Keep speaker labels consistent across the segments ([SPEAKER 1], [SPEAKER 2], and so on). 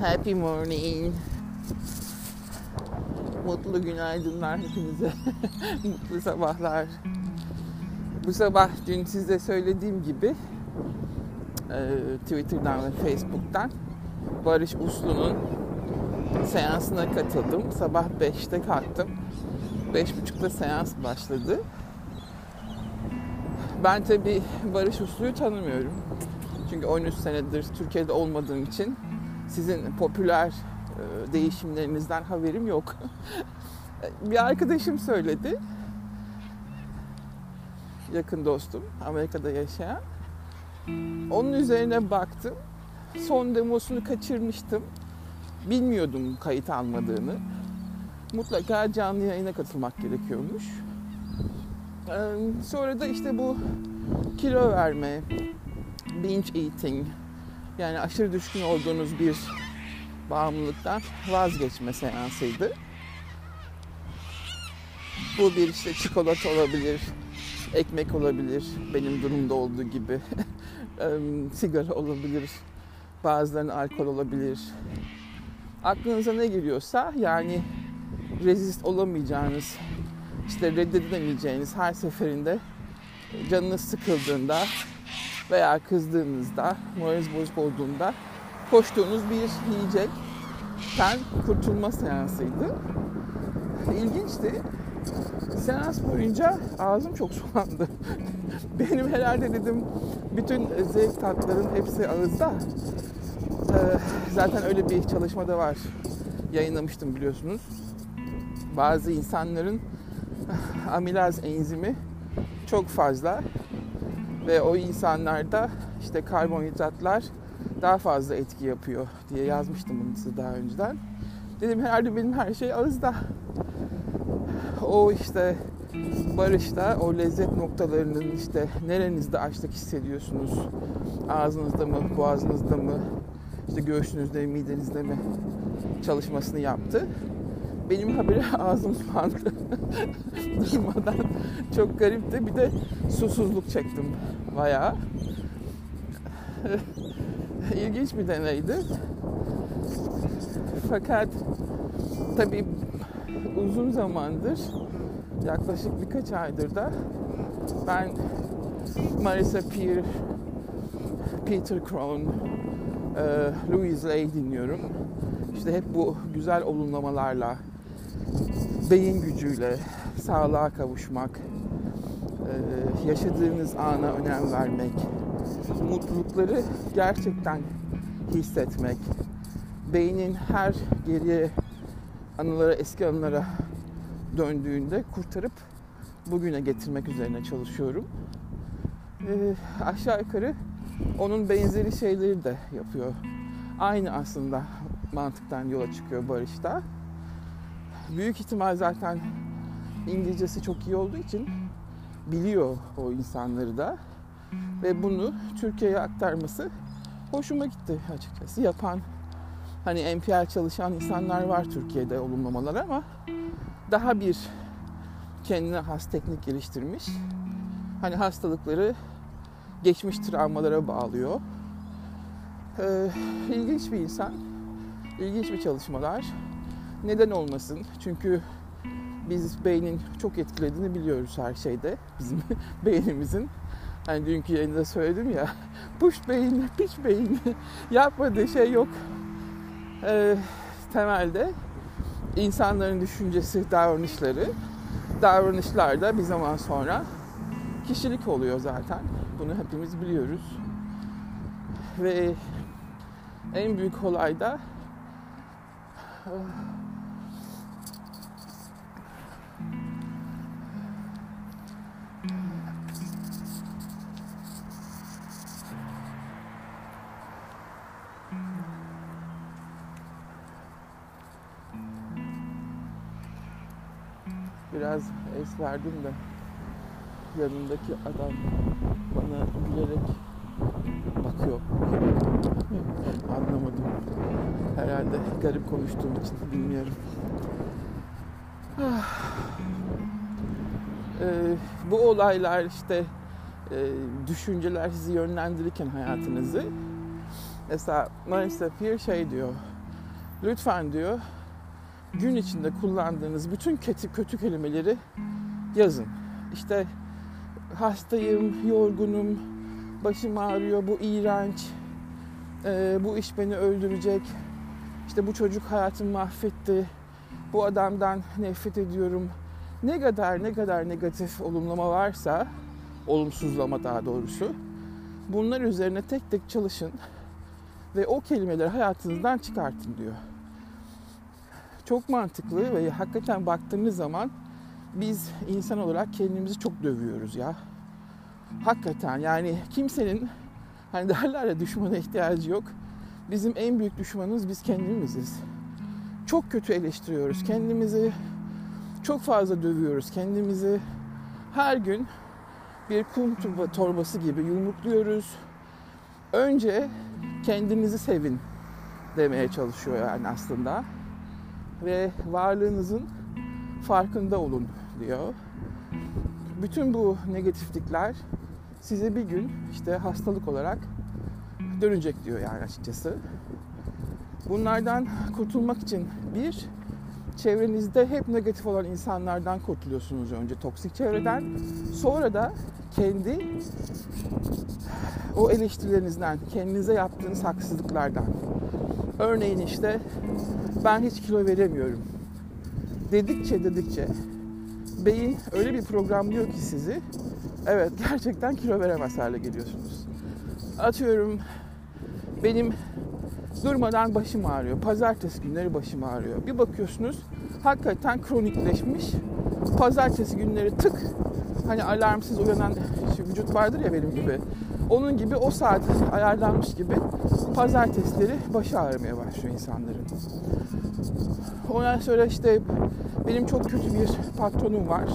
[SPEAKER 1] Happy morning. Mutlu günaydınlar hepinize. Mutlu sabahlar. Bu sabah dün size söylediğim gibi e, Twitter'dan ve Facebook'tan Barış Uslu'nun seansına katıldım. Sabah 5'te kalktım. 5.30'da seans başladı. Ben tabi Barış Uslu'yu tanımıyorum. Çünkü 13 senedir Türkiye'de olmadığım için sizin popüler e, değişimlerinizden haberim yok. bir arkadaşım söyledi. Yakın dostum, Amerika'da yaşayan. Onun üzerine baktım. Son demosunu kaçırmıştım. Bilmiyordum kayıt almadığını. Mutlaka canlı yayına katılmak gerekiyormuş. Ee, sonra da işte bu kilo verme, binge eating yani aşırı düşkün olduğunuz bir bağımlılıktan vazgeçme seansıydı. Bu bir işte çikolata olabilir, ekmek olabilir, benim durumda olduğu gibi. Sigara olabilir, bazılarının alkol olabilir. Aklınıza ne geliyorsa yani rezist olamayacağınız, işte reddedemeyeceğiniz her seferinde canınız sıkıldığında veya kızdığınızda, moraliniz bozuk olduğunda koştuğunuz bir yiyecekten kurtulma seansıydı. İlginçti. Seans boyunca ağzım çok sulandı. Benim herhalde dedim bütün zevk tatlarım hepsi ağızda. Ee, zaten öyle bir çalışma da var. Yayınlamıştım biliyorsunuz. Bazı insanların amilaz enzimi çok fazla ve o insanlarda işte karbonhidratlar daha fazla etki yapıyor diye yazmıştım bunu size daha önceden. Dedim herhalde benim her şey ağızda. O işte barışta o lezzet noktalarının işte nerenizde açlık hissediyorsunuz? Ağzınızda mı, boğazınızda mı, işte göğsünüzde, midenizde mi çalışmasını yaptı. Benim haberi ağzım sulandı. Durmadan çok garipti. Bir de susuzluk çektim bayağı. İlginç bir deneydi. Fakat tabii uzun zamandır yaklaşık birkaç aydır da ben Marisa Peer, Peter Crown, Louise Hay dinliyorum. İşte hep bu güzel olumlamalarla, beyin gücüyle, sağlığa kavuşmak, yaşadığınız ana önem vermek, mutlulukları gerçekten hissetmek, beynin her geriye anılara, eski anılara döndüğünde kurtarıp bugüne getirmek üzerine çalışıyorum. Ee, aşağı yukarı onun benzeri şeyleri de yapıyor. Aynı aslında mantıktan yola çıkıyor Barış'ta. Büyük ihtimal zaten İngilizcesi çok iyi olduğu için biliyor o insanları da. Ve bunu Türkiye'ye aktarması hoşuma gitti açıkçası. Yapan hani NPR çalışan insanlar var Türkiye'de olumlamalar ama daha bir kendine has teknik geliştirmiş. Hani hastalıkları geçmiş travmalara bağlıyor. Ee, ilginç bir insan. İlginç bir çalışmalar. Neden olmasın? Çünkü biz beynin çok etkilediğini biliyoruz her şeyde. Bizim beynimizin. Hani dünkü yayında söyledim ya. Push beyin, piç beyin. Yapmadığı şey yok. Ee, temelde insanların düşüncesi, davranışları. Davranışlar da bir zaman sonra kişilik oluyor zaten. Bunu hepimiz biliyoruz. Ve en büyük olay da biraz es verdim de yanındaki adam bana gülerek bakıyor. Anlamadım. Herhalde garip konuştuğum için bilmiyorum. Ee, bu olaylar işte e, düşünceler sizi yönlendirirken hayatınızı mesela Marisa Peer şey diyor Lütfen diyor gün içinde kullandığınız bütün kötü, kötü kelimeleri yazın. İşte hastayım, yorgunum, başım ağrıyor, bu iğrenç, e, bu iş beni öldürecek, işte bu çocuk hayatımı mahvetti, bu adamdan nefret ediyorum. Ne kadar ne kadar negatif olumlama varsa, olumsuzlama daha doğrusu, bunlar üzerine tek tek çalışın ve o kelimeleri hayatınızdan çıkartın diyor. Çok mantıklı ve hakikaten baktığınız zaman biz insan olarak kendimizi çok dövüyoruz ya. Hakikaten yani kimsenin hani derler ya düşmana ihtiyacı yok. Bizim en büyük düşmanımız biz kendimiziz. Çok kötü eleştiriyoruz kendimizi. Çok fazla dövüyoruz kendimizi. Her gün bir kum torbası gibi yumrukluyoruz. Önce kendinizi sevin demeye çalışıyor yani aslında. Ve varlığınızın farkında olun diyor. Bütün bu negatiflikler size bir gün işte hastalık olarak dönecek diyor yani açıkçası. Bunlardan kurtulmak için bir, çevrenizde hep negatif olan insanlardan kurtuluyorsunuz önce toksik çevreden. Sonra da kendi o eleştirilerinizden, kendinize yaptığınız haksızlıklardan. Örneğin işte ben hiç kilo veremiyorum. Dedikçe dedikçe beyin öyle bir programlıyor ki sizi evet gerçekten kilo veremez hale geliyorsunuz. Atıyorum benim durmadan başım ağrıyor. Pazartesi günleri başım ağrıyor. Bir bakıyorsunuz hakikaten kronikleşmiş. Pazartesi günleri tık hani alarmsız uyanan vücut vardır ya benim gibi. Onun gibi o saat ayarlanmış gibi pazartesileri başı ağrımaya başlıyor insanların. Ondan sonra işte benim çok kötü bir patronum var.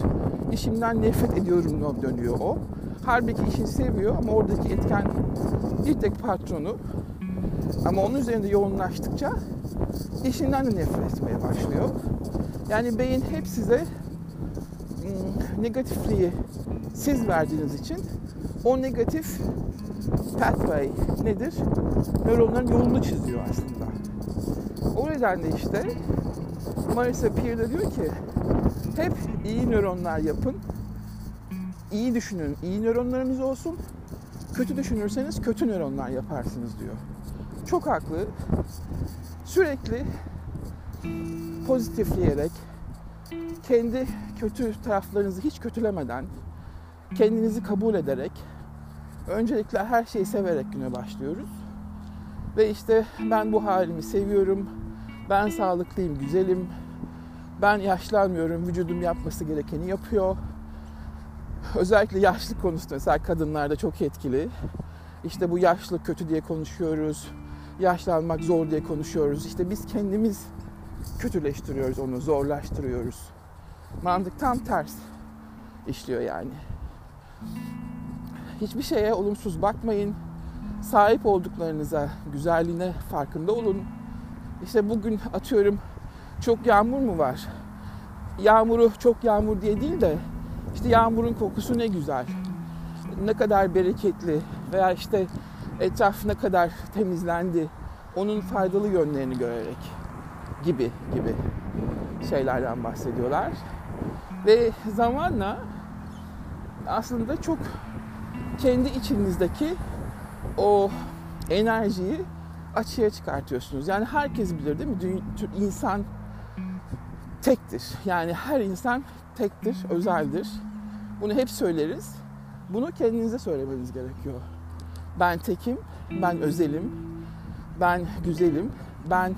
[SPEAKER 1] İşimden nefret ediyorum dönüyor o. Halbuki işini seviyor ama oradaki etken bir tek patronu. Ama onun üzerinde yoğunlaştıkça işinden de nefret etmeye başlıyor. Yani beyin hep size hmm, negatifliği siz verdiğiniz için o negatif pathway nedir? Nöronların yolunu çiziyor aslında. O nedenle işte Marisa Peer de diyor ki hep iyi nöronlar yapın. İyi düşünün, iyi nöronlarınız olsun. Kötü düşünürseniz kötü nöronlar yaparsınız diyor. Çok haklı. Sürekli pozitifleyerek, kendi kötü taraflarınızı hiç kötülemeden, kendinizi kabul ederek, öncelikle her şeyi severek güne başlıyoruz. Ve işte ben bu halimi seviyorum, ben sağlıklıyım, güzelim, ben yaşlanmıyorum, vücudum yapması gerekeni yapıyor. Özellikle yaşlı konusunda mesela kadınlarda çok etkili. İşte bu yaşlı kötü diye konuşuyoruz. Yaşlanmak zor diye konuşuyoruz. İşte biz kendimiz kötüleştiriyoruz onu, zorlaştırıyoruz. Mantık tam ters işliyor yani. Hiçbir şeye olumsuz bakmayın. Sahip olduklarınıza, güzelliğine farkında olun. İşte bugün atıyorum çok yağmur mu var? Yağmuru çok yağmur diye değil de işte yağmurun kokusu ne güzel. Ne kadar bereketli veya işte etraf ne kadar temizlendi. Onun faydalı yönlerini görerek gibi gibi şeylerden bahsediyorlar. Ve zamanla aslında çok kendi içinizdeki o enerjiyi açığa çıkartıyorsunuz. Yani herkes bilir değil mi? İnsan tektir. Yani her insan tektir, özeldir. Bunu hep söyleriz. Bunu kendinize söylemeniz gerekiyor. Ben tekim, ben özelim, ben güzelim, ben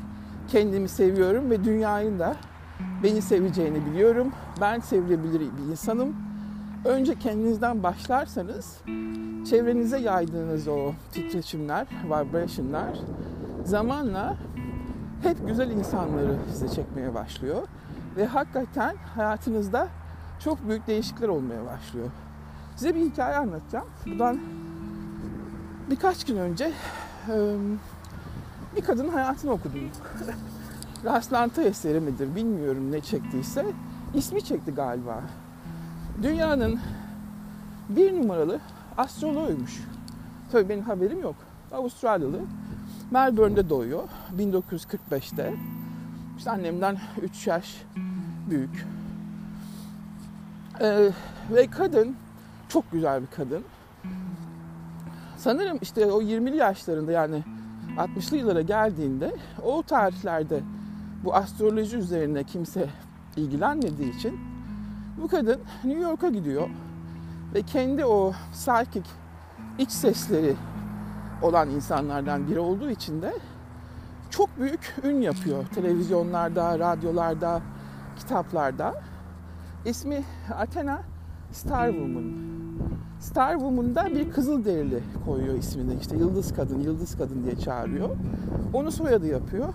[SPEAKER 1] kendimi seviyorum ve dünyanın da beni seveceğini biliyorum. Ben sevilebilir bir insanım. Önce kendinizden başlarsanız çevrenize yaydığınız o titreşimler, vibrationlar zamanla hep güzel insanları size çekmeye başlıyor. Ve hakikaten hayatınızda çok büyük değişiklikler olmaya başlıyor. Size bir hikaye anlatacağım. Buradan birkaç gün önce bir kadının hayatını okudum. Rastlantı eseri midir bilmiyorum ne çektiyse. ismi çekti galiba. Dünyanın bir numaralı astroloğuymuş. Tabii benim haberim yok. Avustralyalı. Melbourne'de doğuyor 1945'te. İşte annemden 3 yaş büyük. Ee, ve kadın çok güzel bir kadın. Sanırım işte o 20'li yaşlarında yani 60'lı yıllara geldiğinde o tarihlerde bu astroloji üzerine kimse ilgilenmediği için bu kadın New York'a gidiyor ve kendi o psychic iç sesleri olan insanlardan biri olduğu için de çok büyük ün yapıyor televizyonlarda, radyolarda, kitaplarda. İsmi Athena Star Woman. Star Woman'da bir kızıl derili koyuyor ismini. İşte yıldız kadın, yıldız kadın diye çağırıyor. Onu soyadı yapıyor.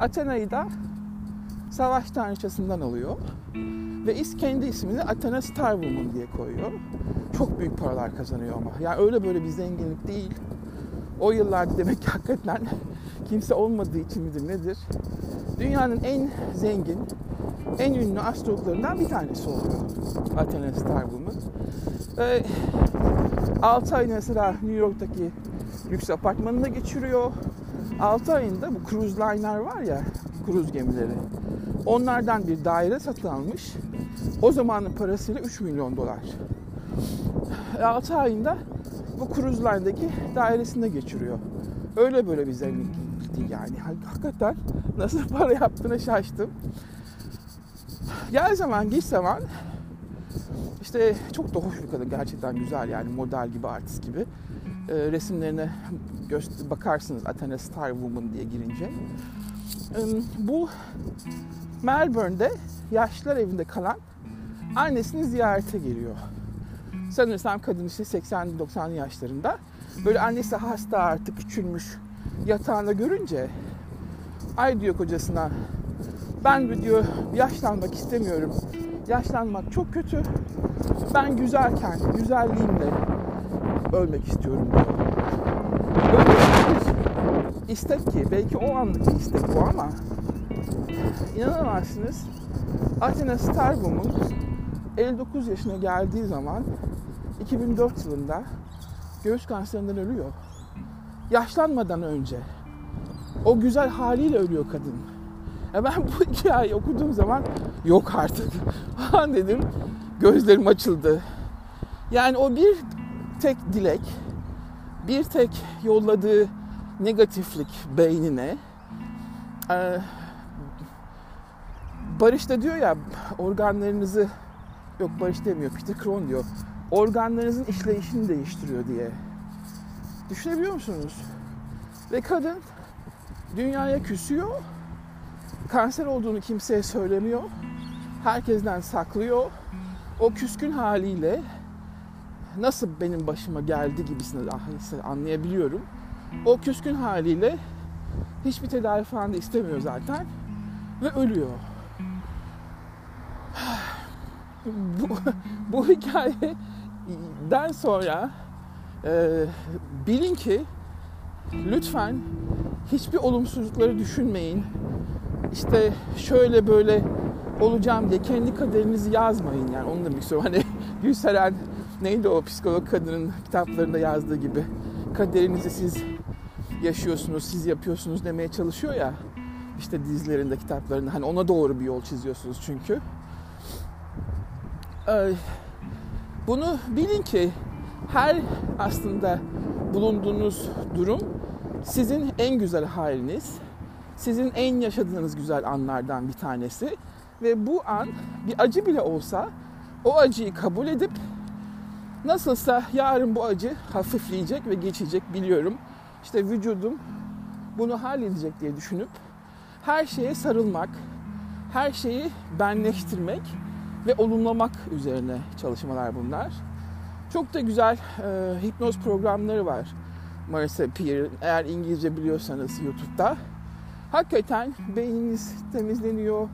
[SPEAKER 1] Athena'yı da savaş tanrıçasından alıyor. Ve is kendi ismini Athena Star Woman diye koyuyor. Çok büyük paralar kazanıyor ama. Yani öyle böyle bir zenginlik değil. O yıllarda demek ki hakikaten kimse olmadığı için midir nedir? Dünyanın en zengin, en ünlü astrologlarından bir tanesi oluyor. Athena Star Woman. Ve 6 ay mesela New York'taki lüks apartmanında geçiriyor. 6 ayında bu cruise liner var ya, kruz gemileri. Onlardan bir daire satın almış. O zamanın parasıyla 3 milyon dolar. 6 ayında bu cruise line'daki dairesinde geçiriyor. Öyle böyle bir zenginlik değil yani. Hakikaten nasıl para yaptığına şaştım. Gel zaman geç zaman işte çok da hoş bir kadın gerçekten güzel yani model gibi artist gibi e, resimlerine göster bakarsınız Athena Star Woman diye girince e, bu Melbourne'de yaşlılar evinde kalan annesini ziyarete geliyor. Sanırsam kadın işte 80-90 yaşlarında. Böyle annesi hasta artık küçülmüş. Yatağında görünce ay diyor kocasına ben diyor yaşlanmak istemiyorum. Yaşlanmak çok kötü. Ben güzelken, güzelliğimle ölmek istiyorum diyor. Öyle bir istek ki, belki o anlık bir istek bu ama inanamazsınız. Athena Starboom'un 59 yaşına geldiği zaman 2004 yılında göğüs kanserinden ölüyor. Yaşlanmadan önce. O güzel haliyle ölüyor kadın. Ya ben bu hikayeyi okuduğum zaman yok artık. Han dedim gözlerim açıldı. Yani o bir tek dilek, bir tek yolladığı negatiflik beynine e, Barış da diyor ya organlarınızı yok Barış demiyor Peter Kron diyor organlarınızın işleyişini değiştiriyor diye. Düşünebiliyor musunuz? Ve kadın dünyaya küsüyor. Kanser olduğunu kimseye söylemiyor. Herkesten saklıyor o küskün haliyle nasıl benim başıma geldi gibisini anlayabiliyorum. O küskün haliyle hiçbir tedavi falan da istemiyor zaten ve ölüyor. Bu, bu hikayeden sonra e, bilin ki lütfen hiçbir olumsuzlukları düşünmeyin. İşte şöyle böyle olacağım diye kendi kaderinizi yazmayın yani onu demek istiyorum. Hani Gülseren neydi o psikolog kadının kitaplarında yazdığı gibi kaderinizi siz yaşıyorsunuz, siz yapıyorsunuz demeye çalışıyor ya işte dizilerinde, kitaplarında hani ona doğru bir yol çiziyorsunuz çünkü. Bunu bilin ki her aslında bulunduğunuz durum sizin en güzel haliniz, sizin en yaşadığınız güzel anlardan bir tanesi ve bu an bir acı bile olsa o acıyı kabul edip nasılsa yarın bu acı hafifleyecek ve geçecek biliyorum. İşte vücudum bunu halledecek diye düşünüp her şeye sarılmak, her şeyi benleştirmek ve olumlamak üzerine çalışmalar bunlar. Çok da güzel e, hipnoz programları var. Marisa Peer eğer İngilizce biliyorsanız YouTube'da. Hakikaten beyniniz temizleniyor,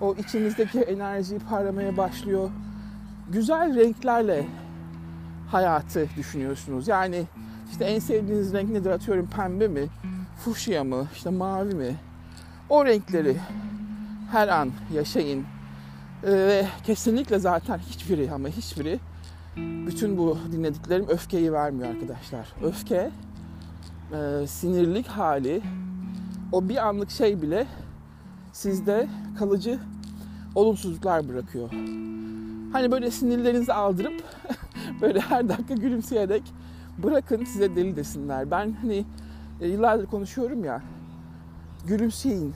[SPEAKER 1] o içinizdeki enerjiyi parlamaya başlıyor. Güzel renklerle hayatı düşünüyorsunuz. Yani işte en sevdiğiniz renk nedir atıyorum pembe mi, fuşya mı, işte mavi mi? O renkleri her an yaşayın. Ee, ve kesinlikle zaten hiçbiri ama hiçbiri bütün bu dinlediklerim öfkeyi vermiyor arkadaşlar. Öfke, e, sinirlik hali, o bir anlık şey bile sizde kalıcı olumsuzluklar bırakıyor. Hani böyle sinirlerinizi aldırıp böyle her dakika gülümseyerek bırakın size deli desinler. Ben hani e, yıllardır konuşuyorum ya gülümseyin.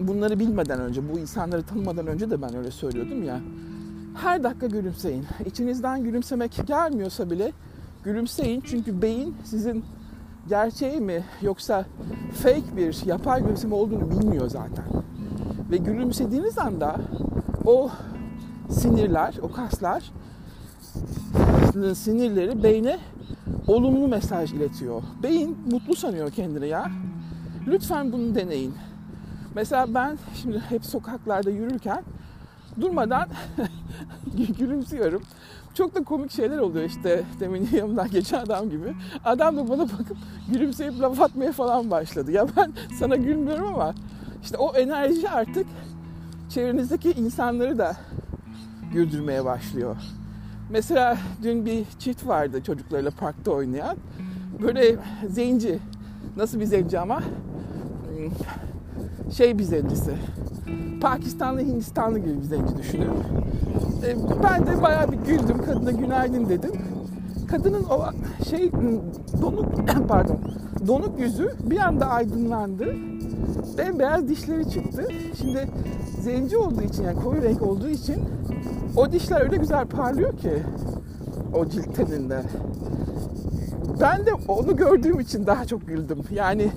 [SPEAKER 1] Bunları bilmeden önce, bu insanları tanımadan önce de ben öyle söylüyordum ya. Her dakika gülümseyin. İçinizden gülümsemek gelmiyorsa bile gülümseyin. Çünkü beyin sizin gerçeği mi yoksa fake bir yapay gülümseme olduğunu bilmiyor zaten. Ve gülümsediğiniz anda o sinirler, o kaslar sinirleri beyne olumlu mesaj iletiyor. Beyin mutlu sanıyor kendini ya. Lütfen bunu deneyin. Mesela ben şimdi hep sokaklarda yürürken durmadan gülümsüyorum. Çok da komik şeyler oluyor işte demin yanımdan geçen adam gibi. Adam da bana bakıp gülümseyip laf atmaya falan başladı. Ya ben sana gülmüyorum ama işte o enerji artık çevrenizdeki insanları da güldürmeye başlıyor. Mesela dün bir çift vardı çocuklarıyla parkta oynayan. Böyle zenci. Nasıl bir zenci ama? Şey bir zencisi. Pakistanlı Hindistanlı gibi bir zenci düşünün. E, ben de bayağı bir güldüm. Kadına günaydın dedim. Kadının o şey donuk pardon donuk yüzü bir anda aydınlandı. Bembeyaz dişleri çıktı. Şimdi zenci olduğu için yani koyu renk olduğu için o dişler öyle güzel parlıyor ki o cilt teninde. Ben de onu gördüğüm için daha çok güldüm. Yani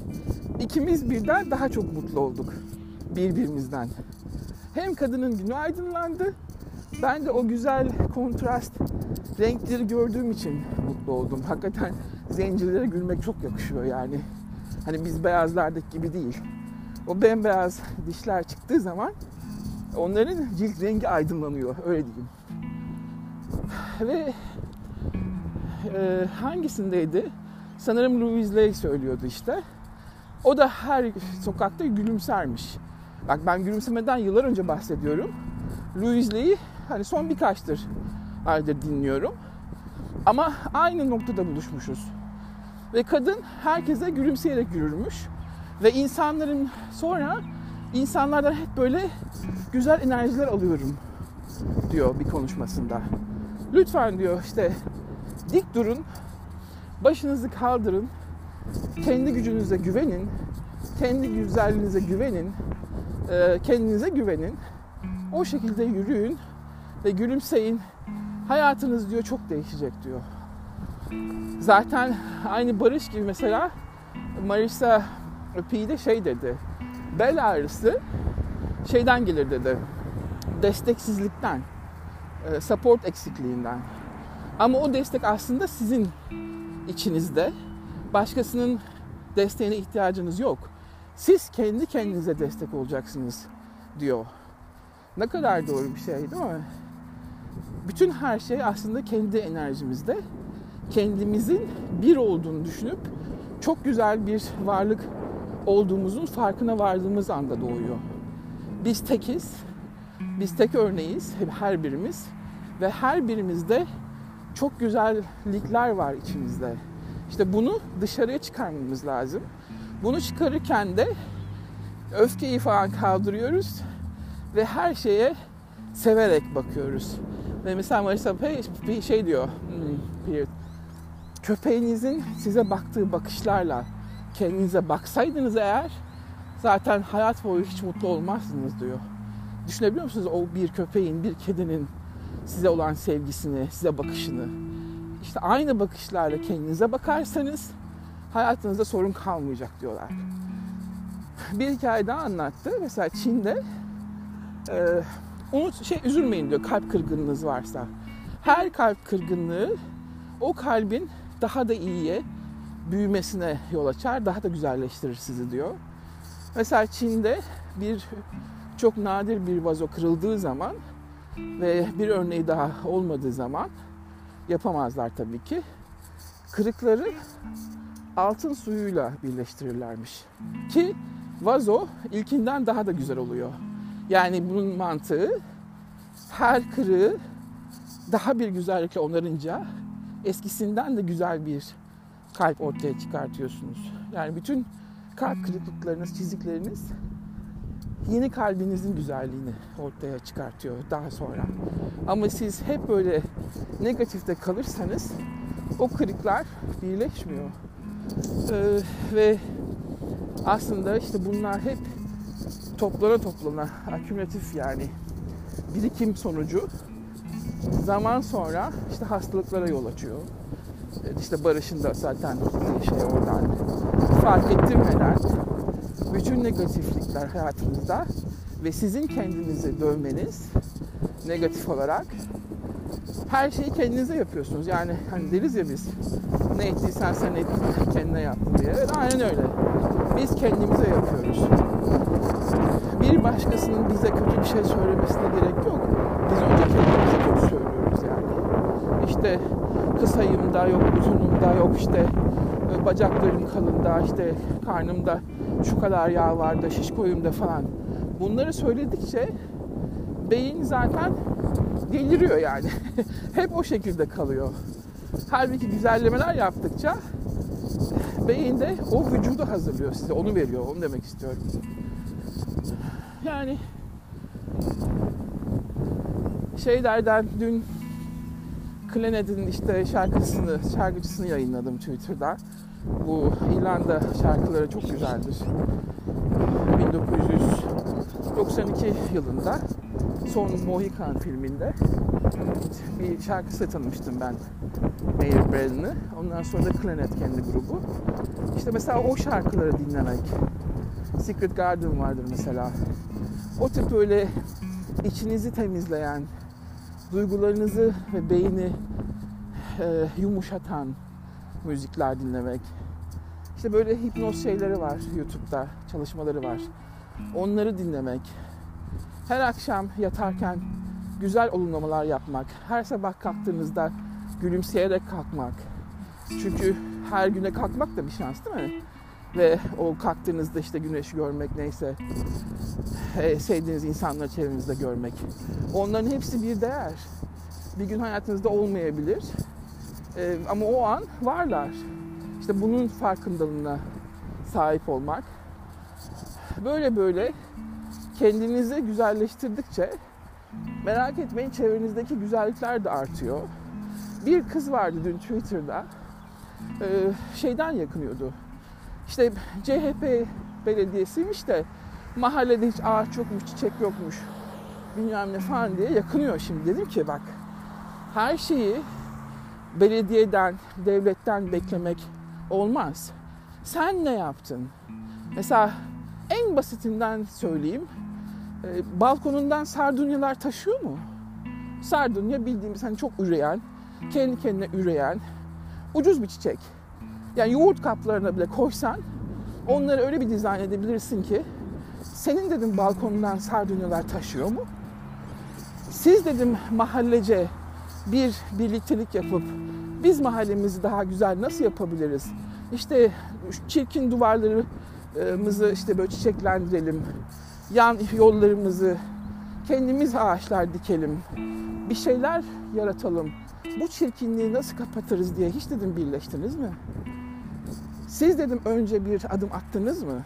[SPEAKER 1] ikimiz birden daha çok mutlu olduk birbirimizden. Hem kadının günü aydınlandı. Ben de o güzel kontrast renkleri gördüğüm için mutlu oldum. Hakikaten zencilere gülmek çok yakışıyor yani. Hani biz beyazlardaki gibi değil. O bembeyaz dişler çıktığı zaman onların cilt rengi aydınlanıyor öyle diyeyim. Ve e, hangisindeydi? Sanırım Louis Lay söylüyordu işte. O da her sokakta gülümsermiş. Bak ben gülümsemeden yıllar önce bahsediyorum. Louis Lay'i hani son birkaçtır aydır dinliyorum. Ama aynı noktada buluşmuşuz. Ve kadın herkese gülümseyerek yürürmüş. Ve insanların sonra insanlardan hep böyle güzel enerjiler alıyorum diyor bir konuşmasında. Lütfen diyor işte dik durun, başınızı kaldırın, kendi gücünüze güvenin, kendi güzelliğinize güvenin, e, kendinize güvenin. O şekilde yürüyün ve gülümseyin. Hayatınız diyor çok değişecek diyor. Zaten aynı Barış gibi mesela Marisa P de şey dedi. Bel ağrısı şeyden gelir dedi. Desteksizlikten, e, support eksikliğinden. Ama o destek aslında sizin içinizde. Başkasının desteğine ihtiyacınız yok. Siz kendi kendinize destek olacaksınız diyor. Ne kadar doğru bir şey değil mi? Bütün her şey aslında kendi enerjimizde. Kendimizin bir olduğunu düşünüp çok güzel bir varlık olduğumuzun farkına vardığımız anda doğuyor. Biz tekiz, biz tek örneğiz her birimiz ve her birimizde çok güzellikler var içimizde. İşte bunu dışarıya çıkarmamız lazım. Bunu çıkarırken de öfkeyi falan kaldırıyoruz ve her şeye severek bakıyoruz. Ve mesela Marisa Pay bir şey diyor, hmm, köpeğinizin size baktığı bakışlarla kendinize baksaydınız eğer zaten hayat boyu hiç mutlu olmazsınız diyor. Düşünebiliyor musunuz o bir köpeğin, bir kedinin size olan sevgisini, size bakışını? İşte aynı bakışlarla kendinize bakarsanız hayatınızda sorun kalmayacak diyorlar. Bir hikaye daha anlattı. Mesela Çin'de e, unut şey üzülmeyin diyor kalp kırgınlığınız varsa. Her kalp kırgınlığı o kalbin daha da iyiye büyümesine yol açar, daha da güzelleştirir sizi diyor. Mesela Çin'de bir çok nadir bir vazo kırıldığı zaman ve bir örneği daha olmadığı zaman yapamazlar tabii ki. Kırıkları altın suyuyla birleştirirlermiş. Ki vazo ilkinden daha da güzel oluyor. Yani bunun mantığı her kırığı daha bir güzellikle onarınca eskisinden de güzel bir kalp ortaya çıkartıyorsunuz. Yani bütün kalp kırıklıklarınız, çizikleriniz yeni kalbinizin güzelliğini ortaya çıkartıyor daha sonra. Ama siz hep böyle negatifte kalırsanız o kırıklar birleşmiyor. Ee, ve aslında işte bunlar hep toplana toplana, akümülatif yani birikim sonucu zaman sonra işte hastalıklara yol açıyor. İşte Barış'ın da zaten şey oradan fark ettirmeden bütün negatiflikler hayatınızda ve sizin kendinizi dövmeniz negatif olarak her şeyi kendinize yapıyorsunuz. Yani hani deriz ya biz ne ettiysen sen et, kendine yaptın diye. Evet, aynen öyle. Biz kendimize yapıyoruz. Bir başkasının bize kötü bir şey söylemesine gerek yok. Biz önce kendimize kötü söylüyoruz yani. İşte kısayımda yok, uzunumda yok işte e, bacaklarım kalında, işte karnımda şu kadar yağ var da şiş koyumda falan. Bunları söyledikçe beyin zaten deliriyor yani. Hep o şekilde kalıyor. Halbuki güzellemeler yaptıkça beyin de o vücudu hazırlıyor size. Onu veriyor. Onu demek istiyorum. Yani şeylerden dün Clened'in işte şarkısını, şarkıcısını yayınladım Twitter'da. Bu İrlanda şarkıları çok güzeldir. 1992 yılında Son Mohican filminde bir şarkısı tanımıştım ben Mayer Brennan'ı. Ondan sonra da Clanet kendi grubu. İşte mesela o şarkıları dinlemek. Secret Garden vardır mesela. O tip böyle içinizi temizleyen, duygularınızı ve beyni e, yumuşatan müzikler dinlemek. İşte böyle hipnoz şeyleri var YouTube'da, çalışmaları var. Onları dinlemek. Her akşam yatarken güzel olumlamalar yapmak. Her sabah kalktığınızda gülümseyerek kalkmak. Çünkü her güne kalkmak da bir şans değil mi? Ve o kalktığınızda işte güneşi görmek neyse e, sevdiğiniz insanları çevrenizde görmek. Onların hepsi bir değer. Bir gün hayatınızda olmayabilir. E, ama o an varlar. İşte bunun farkındalığına sahip olmak. Böyle böyle kendinizi güzelleştirdikçe merak etmeyin çevrenizdeki güzellikler de artıyor. Bir kız vardı dün Twitter'da e, şeyden yakınıyordu. İşte CHP belediyesiymiş de mahallede hiç ağaç yokmuş, çiçek yokmuş bilmem ne falan diye yakınıyor şimdi. Dedim ki bak her şeyi belediyeden, devletten beklemek olmaz. Sen ne yaptın? Mesela en basitinden söyleyeyim. E, balkonundan sardunyalar taşıyor mu? Sardunya bildiğimiz hani çok üreyen, kendi kendine üreyen ucuz bir çiçek. Yani yoğurt kaplarına bile koysan onları öyle bir dizayn edebilirsin ki senin dedim balkonundan sardunyalar taşıyor mu? Siz dedim mahallece bir birliktelik yapıp biz mahallemizi daha güzel nasıl yapabiliriz? İşte çirkin duvarlarımızı işte böyle çiçeklendirelim. Yan yollarımızı kendimiz ağaçlar dikelim. Bir şeyler yaratalım. Bu çirkinliği nasıl kapatırız diye hiç dedim birleştiniz mi? Siz dedim önce bir adım attınız mı?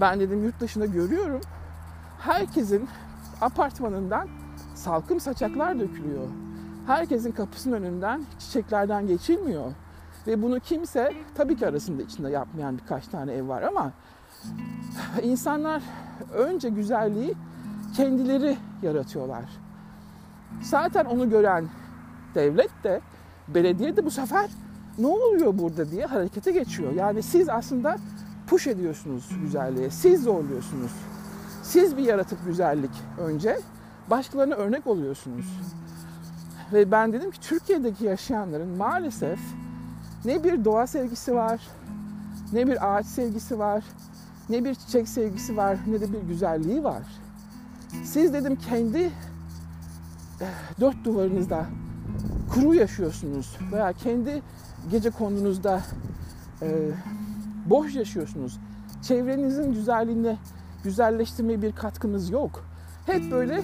[SPEAKER 1] Ben dedim yurt dışında görüyorum. Herkesin apartmanından salkım saçaklar dökülüyor. Herkesin kapısının önünden çiçeklerden geçilmiyor. Ve bunu kimse tabii ki arasında içinde yapmayan birkaç tane ev var ama insanlar önce güzelliği kendileri yaratıyorlar. Zaten onu gören devlet de belediye de bu sefer ne oluyor burada diye harekete geçiyor. Yani siz aslında push ediyorsunuz güzelliğe. Siz zorluyorsunuz. Siz bir yaratıp güzellik önce başkalarına örnek oluyorsunuz. Ve ben dedim ki Türkiye'deki yaşayanların maalesef ne bir doğa sevgisi var, ne bir ağaç sevgisi var, ne bir çiçek sevgisi var, ne de bir güzelliği var. Siz dedim kendi eh, dört duvarınızda kuru yaşıyorsunuz veya kendi gece kondunuzda e, boş yaşıyorsunuz. Çevrenizin güzelliğine, güzelleştirmeye bir katkınız yok. Hep böyle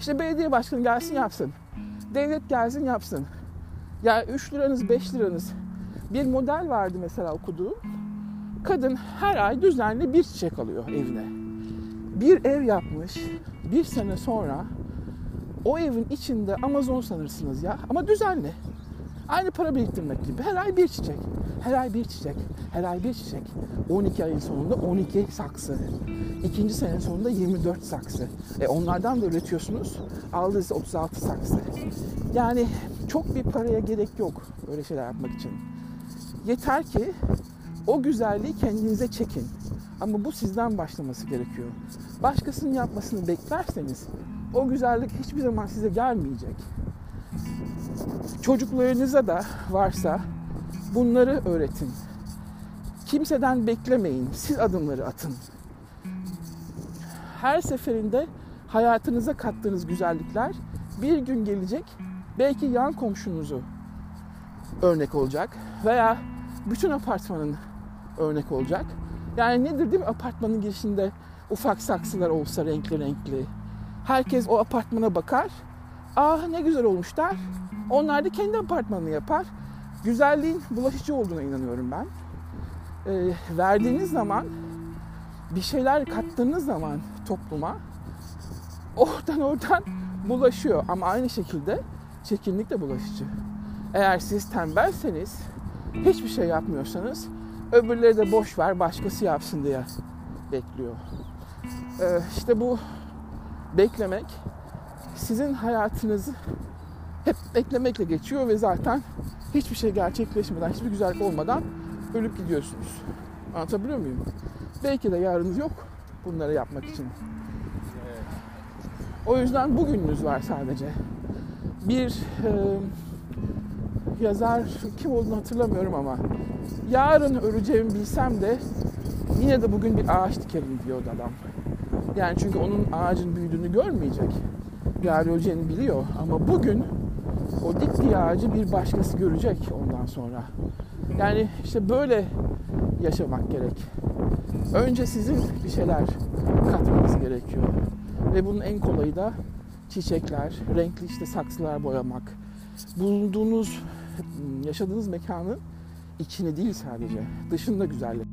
[SPEAKER 1] işte belediye başkanı gelsin yapsın. Devlet gelsin yapsın. Ya 3 liranız 5 liranız. Bir model vardı mesela okuduğum. Kadın her ay düzenli bir çiçek alıyor evine. bir ev yapmış bir sene sonra o evin içinde Amazon sanırsınız ya ama düzenli. Aynı para biriktirmek gibi. Her ay bir çiçek. Her ay bir çiçek. Her ay bir çiçek. 12 ayın sonunda 12 saksı. İkinci senenin sonunda 24 saksı. E onlardan da üretiyorsunuz. Aldığınızda 36 saksı. Yani çok bir paraya gerek yok öyle şeyler yapmak için. Yeter ki o güzelliği kendinize çekin. Ama bu sizden başlaması gerekiyor. Başkasının yapmasını beklerseniz o güzellik hiçbir zaman size gelmeyecek. Çocuklarınıza da varsa bunları öğretin. Kimseden beklemeyin. Siz adımları atın. Her seferinde hayatınıza kattığınız güzellikler bir gün gelecek. Belki yan komşunuzu örnek olacak veya bütün apartmanın örnek olacak. Yani nedir değil mi apartmanın girişinde ufak saksılar olsa renkli renkli. Herkes o apartmana bakar. Ah ne güzel olmuş der. Onlar da kendi apartmanını yapar. Güzelliğin bulaşıcı olduğuna inanıyorum ben. Ee, verdiğiniz zaman bir şeyler kattığınız zaman topluma oradan oradan bulaşıyor. Ama aynı şekilde çirkinlik de bulaşıcı. Eğer siz tembelseniz, hiçbir şey yapmıyorsanız öbürleri de boş ver başkası yapsın diye bekliyor. Ee, işte bu beklemek sizin hayatınızı hep beklemekle geçiyor ve zaten hiçbir şey gerçekleşmeden, hiçbir güzellik olmadan ölüp gidiyorsunuz. Anlatabiliyor muyum? Belki de yarınız yok bunları yapmak için. O yüzden bugününüz var sadece. Bir e, yazar kim olduğunu hatırlamıyorum ama yarın öleceğimi bilsem de yine de bugün bir ağaç dikerim diyordu adam. Yani çünkü onun ağacın büyüdüğünü görmeyecek. Yarın öleceğini biliyor ama bugün ağacı bir başkası görecek ondan sonra. Yani işte böyle yaşamak gerek. Önce sizin bir şeyler katmanız gerekiyor. Ve bunun en kolayı da çiçekler, renkli işte saksılar boyamak. Bulunduğunuz, yaşadığınız mekanın içini değil sadece, dışında güzellik.